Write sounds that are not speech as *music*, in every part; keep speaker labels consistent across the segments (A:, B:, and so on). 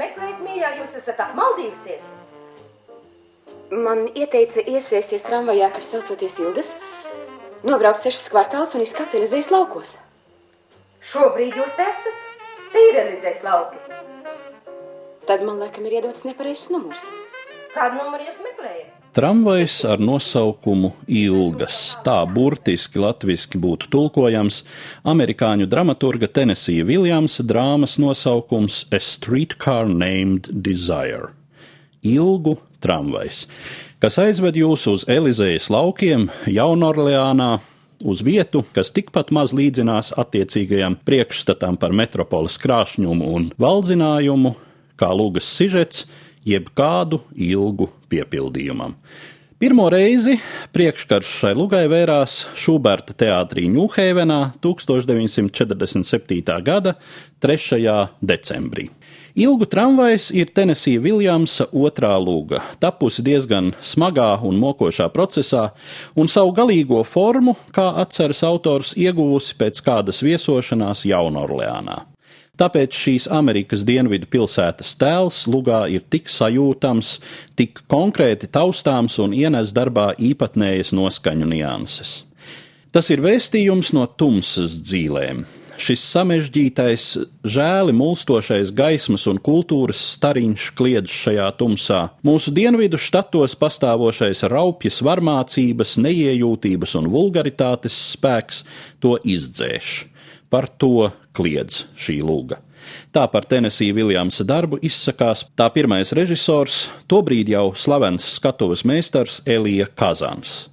A: meklēt, mīļā, jūs esat apmaldījusies.
B: Man ieteica iesēsties tramvajā, kas saucoties Ilgas, nobraukt sešas kvartālus un izkāpt Elizējas laukos.
A: Šobrīd jūs te esat? Te ir Elizējas lauki.
B: Tad man laikam ir iedots nepareizs numurs.
A: Kādu numuru jūs meklējat?
C: Tramvajs ar nosaukumu Ilgas. Tā burtiski latviski būtu tulkojams amerikāņu dramaturga Tennessee Viljamsa drāmas nosaukums A Streetcar Named Desire. Ilgu tramvajs, kas aizved jūs uz Elizējas laukiem Jaunorleānā, uz vietu, kas tikpat maz līdzinās attiecīgajam priekšstatam par metropoles krāšņumu un valdzinājumu, kā lūgas sižets, jeb kādu ilgu piepildījumam. Pirmo reizi priekškarš šai lugai vērās Šuberta teātrī Ņūhēvenā 1947. gada 3. decembrī. Ilgu tramvajs ir Tennessee Viljamsa otrā lūga, tapusi diezgan smagā un mokošā procesā, un savu galīgo formu, kā atceras autors, ieguvusi pēc kādas viesošanās Jaunorleānā. Tāpēc šīs Amerikas dienvidu pilsētas tēls lugā ir tik sajūtams, tik konkrēti taustāms un ienes darbā īpatnējas noskaņu nianses. Tas ir vēstījums no tumsas dzīvēm, šis samežģītais, žēli mulstošais gaismas un kultūras stariņš kliedz šajā tumsā. Mūsu dienvidu štatos pastāvošais raupjas varmācības, neiejūtības un vulgaritātes spēks to izdzēš. Par to kliedz šī lūga. Tā par Tennessee Viljamsa darbu izsakās tā pirmais režisors, tobrīd jau slavens skatuves meistars Elija Kazans.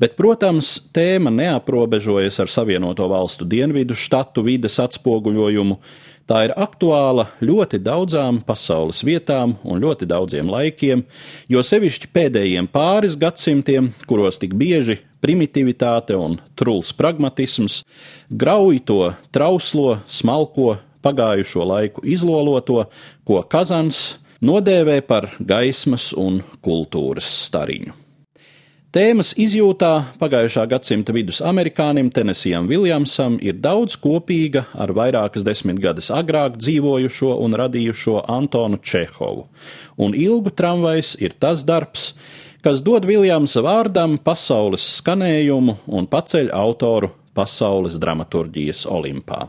C: Bet, protams, tēma neaprobežojas ar Savienoto Valstu dienvidu štatu vides atspoguļojumu. Tā ir aktuāla ļoti daudzām pasaules vietām un ļoti daudziem laikiem, jo sevišķi pēdējiem pāris gadsimtiem, kuros tik bieži primitivitāte un truls pragmatisms grauj to trauslo, smalko, pagājušo laiku izloloto, ko Kazans nodēvē par gaismas un kultūras stariņu. Tēmas izjūtā pagājušā gadsimta vidus amerikānim Tenesijam Viljamsam ir daudz kopīga ar vairākas desmitgades agrāk dzīvojušo un radījušo Antonu Čehovu, un ilgu tramvajs ir tas darbs, kas dod Viljamsa vārdam pasaules skanējumu un paceļ autoru pasaules dramaturģijas olimpā.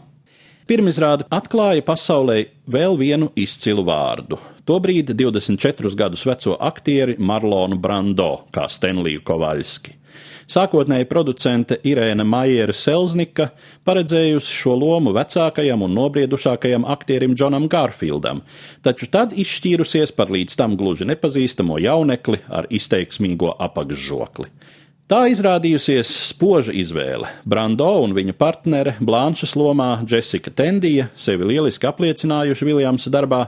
C: Pirmizrāde atklāja pasaulē vēl vienu izcilu vārdu. Tobrīd 24 gadus veco aktieri Marlonu Brando, kā Stenliju Kovaļski. Sākotnēji producente Irēna Maiera Selznika paredzējusi šo lomu vecākajam un nobriedušākajam aktierim Džonam Garfieldam, taču tad izšķīrusies par līdz tam gluži nepazīstamo jaunekli ar izteiksmīgo apakšžokli. Tā izrādījusies spoža izvēle. Brando un viņa partnere Blanšas lomā Jessica Tendija sevi lieliski apliecinājuši Viljamsa darbā,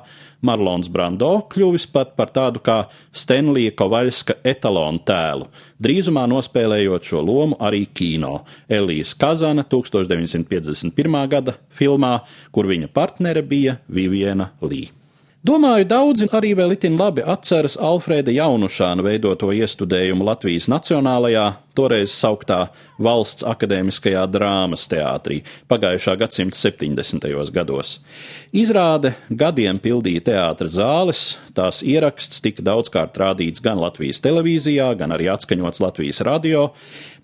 C: Marlons Brando kļuvis pat par tādu kā Stenlija Kovaļska etalonu tēlu, drīzumā nospēlējot šo lomu arī kino Elijas Kazana 1951. gada filmā, kur viņa partnere bija Viviena Lī. Domāju, daudzi arī vēl itin labi atceras Alfrēda Jaunušāna veidoto iestudējumu Latvijas Nacionālajā, toreiz sauktā Valsts akadēmiskajā drāmas teātrī pagājušā gadsimta 70. gados. Izrāde gadiem pildīja teātra zāles, tās ieraksts tika daudzkārt rādīts gan Latvijas televīzijā, gan arī atskaņots Latvijas radio,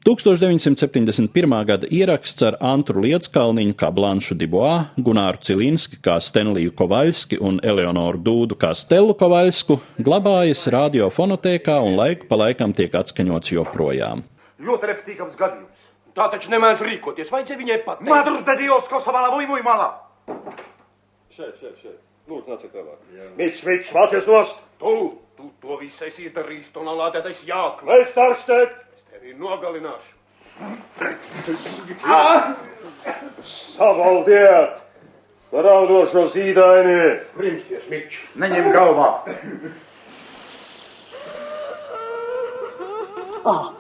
C: 1971. gada ieraksts ar Antru Lietskalniņu kā Blanšu Diboā, Gunāru Cilinski kā Stenliju Kovaļski un Eleonoru Dūdu kā Stelu Kovaļsku glabājas radiofonotēkā un laiku pa laikam tiek atskaņots joprojām.
D: Ļoti repetīgams gadījums.
E: Tā taču nemēdz rīkoties. Vajadzēja viņai pateikt.
D: Madrus de Dios, ko savā labai muy malā.
E: Šeit, šeit, šeit. Lūdzu, nāciet vēlāk.
D: Mīts, mīts, vācies nost.
E: Tu, tu to visu esi izdarījis, to nav lādētais jākli.
D: Vai starštēt?
E: Es tevi nogalināšu.
D: Savaldiet! Raudošo zīdaini!
E: Primsties, mič.
D: Neņem galvā! *laughs*
F: Ah,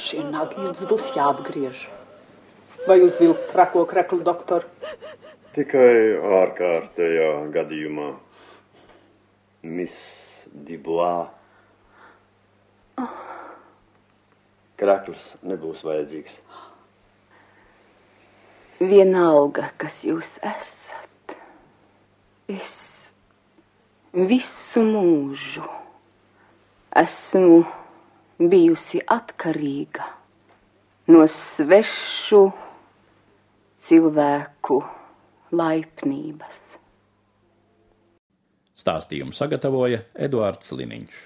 F: šie nagi jums būs jāapgriež. Vai uz vilku trako kreklu, doktor?
G: Tikai ārkārtējā gadījumā. Miss Dubois. Krakls nebūs vajadzīgs.
B: Vienalga, kas jūs esat, es Visu mūžu esmu bijusi atkarīga no svešu cilvēku laipnības.
C: Stāstījumu sagatavoja Eduards Liniņš.